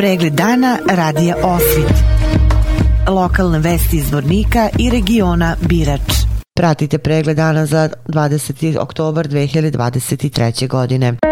Pregled dana radija Osvit. Lokalne vesti iz Vornika i regiona Birač. Pratite pregled dana za 20. oktobar 2023. godine.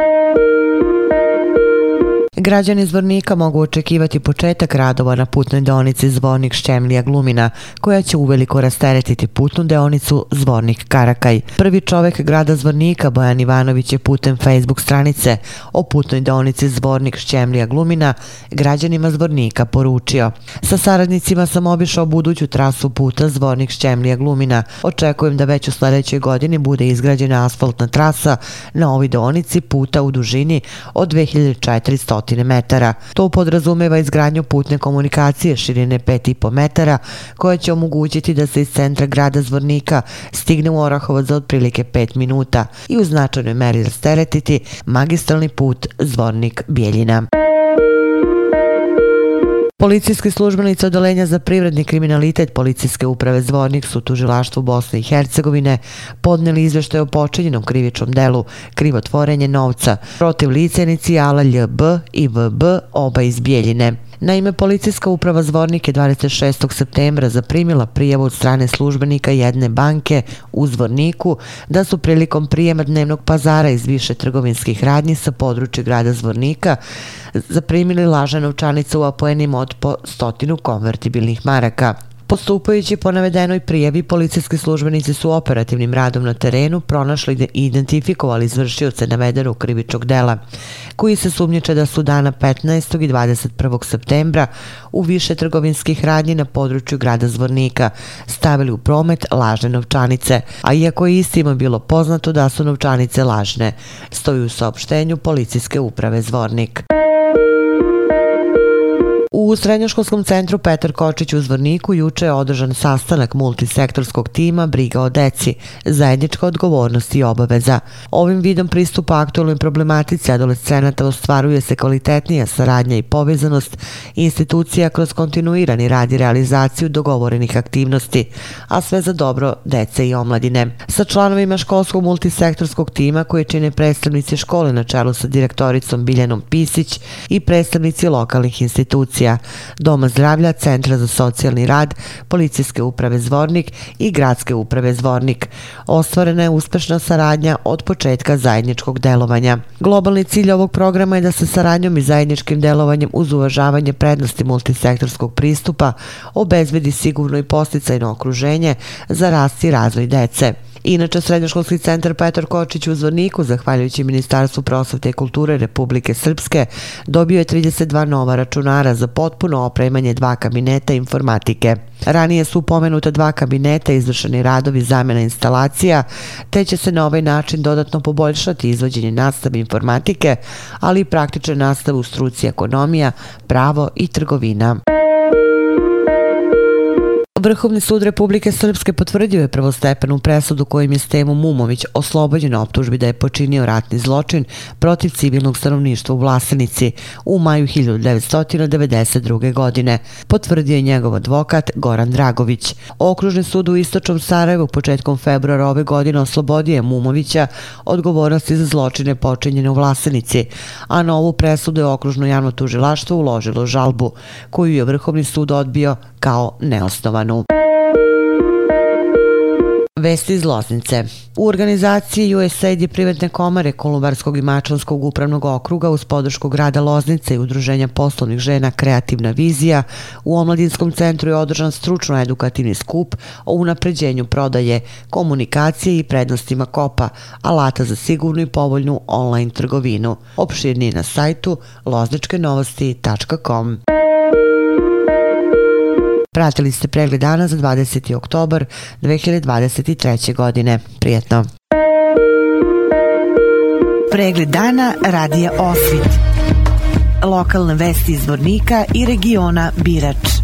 Građani Zvornika mogu očekivati početak radova na putnoj deonici Zvornik Šćemlija Glumina, koja će uveliko rasteretiti putnu deonicu Zvornik Karakaj. Prvi čovek grada Zvornika, Bojan Ivanović, je putem Facebook stranice o putnoj deonici Zvornik Šćemlija Glumina građanima Zvornika poručio. Sa saradnicima sam obišao buduću trasu puta Zvornik Šćemlija Glumina. Očekujem da već u sledećoj godini bude izgrađena asfaltna trasa na ovoj deonici puta u dužini od 2400 stotine metara. To podrazumeva izgradnju putne komunikacije širine 5,5 metara koja će omogućiti da se iz centra grada Zvornika stigne u Orahovac za otprilike 5 minuta i u značajnoj meri rasteretiti magistralni put Zvornik-Bijeljina. Policijski službenici Odelenja za privredni kriminalitet Policijske uprave Zvornik su tužilaštvu Bosne i Hercegovine podneli izveštaj o počinjenom krivičnom delu krivotvorenje novca protiv lice inicijala LB i VB oba iz Bijeljine. Naime, policijska uprava Zvornik je 26. septembra zaprimila prijavu od strane službenika jedne banke u Zvorniku da su prilikom prijema dnevnog pazara iz više trgovinskih radnji sa područja grada Zvornika zaprimili lažne novčanice u apoenima od po stotinu konvertibilnih maraka. Postupajući po navedenoj prijavi, policijski službenici su operativnim radom na terenu pronašli i identifikovali izvršioce navedenog krivičnog dela, koji se sumnjiče da su dana 15. i 21. septembra u više trgovinskih radnji na području grada Zvornika stavili u promet lažne novčanice, a iako je istima bilo poznato da su novčanice lažne, stoji u saopštenju policijske uprave Zvornik. U Srednjoškolskom centru Petar Kočić u Zvorniku juče je održan sastanak multisektorskog tima Briga o deci, zajednička odgovornost i obaveza. Ovim vidom pristupa aktualnoj problematici adolescenata ostvaruje se kvalitetnija saradnja i povezanost institucija kroz kontinuirani rad i realizaciju dogovorenih aktivnosti, a sve za dobro dece i omladine. Sa članovima školskog multisektorskog tima koje čine predstavnici škole na čelu sa direktoricom Biljanom Pisić i predstavnici lokalnih institucija institucija, Doma zdravlja, Centra za socijalni rad, Policijske uprave Zvornik i Gradske uprave Zvornik. Ostvarena je uspešna saradnja od početka zajedničkog delovanja. Globalni cilj ovog programa je da se saradnjom i zajedničkim delovanjem uz uvažavanje prednosti multisektorskog pristupa obezbedi sigurno i posticajno okruženje za rast i razvoj dece. Inače, Srednjoškolski centar Petar Kočić u Zvorniku, zahvaljujući Ministarstvu prosvete i kulture Republike Srpske, dobio je 32 nova računara za potpuno opremanje dva kabineta informatike. Ranije su pomenuta dva kabineta izvršeni radovi zamjena instalacija, te će se na ovaj način dodatno poboljšati izvođenje nastave informatike, ali i praktične nastave u struci ekonomija, pravo i trgovina. Vrhovni sud Republike Srpske potvrdio je prvostepenu presudu kojim je Stemo Mumović oslobođen optužbi da je počinio ratni zločin protiv civilnog stanovništva u Vlasenici u maju 1992. godine. Potvrdio je njegov advokat Goran Dragović. Okružni sud u Istočnom Sarajevu početkom februara ove godine oslobodio je Mumovića odgovornosti za zločine počinjene u Vlasenici, a na ovu presudu je okružno javno tužilaštvo uložilo žalbu, koju je Vrhovni sud odbio kao neosnovanu. Vesti iz Loznice. U organizaciji USAID je privatne komare Kolubarskog i Mačanskog upravnog okruga uz podršku grada Loznice i udruženja poslovnih žena Kreativna vizija u Omladinskom centru je održan stručno-edukativni skup o unapređenju prodaje, komunikacije i prednostima kopa, alata za sigurnu i povoljnu online trgovinu. Opširni na sajtu lozničkenovosti.com. Pratili ste pregled dana za 20. oktobar 2023. godine. Prijetno. Pregled dana radija Osvit. Lokalne vesti iz Vornika i regiona Birač.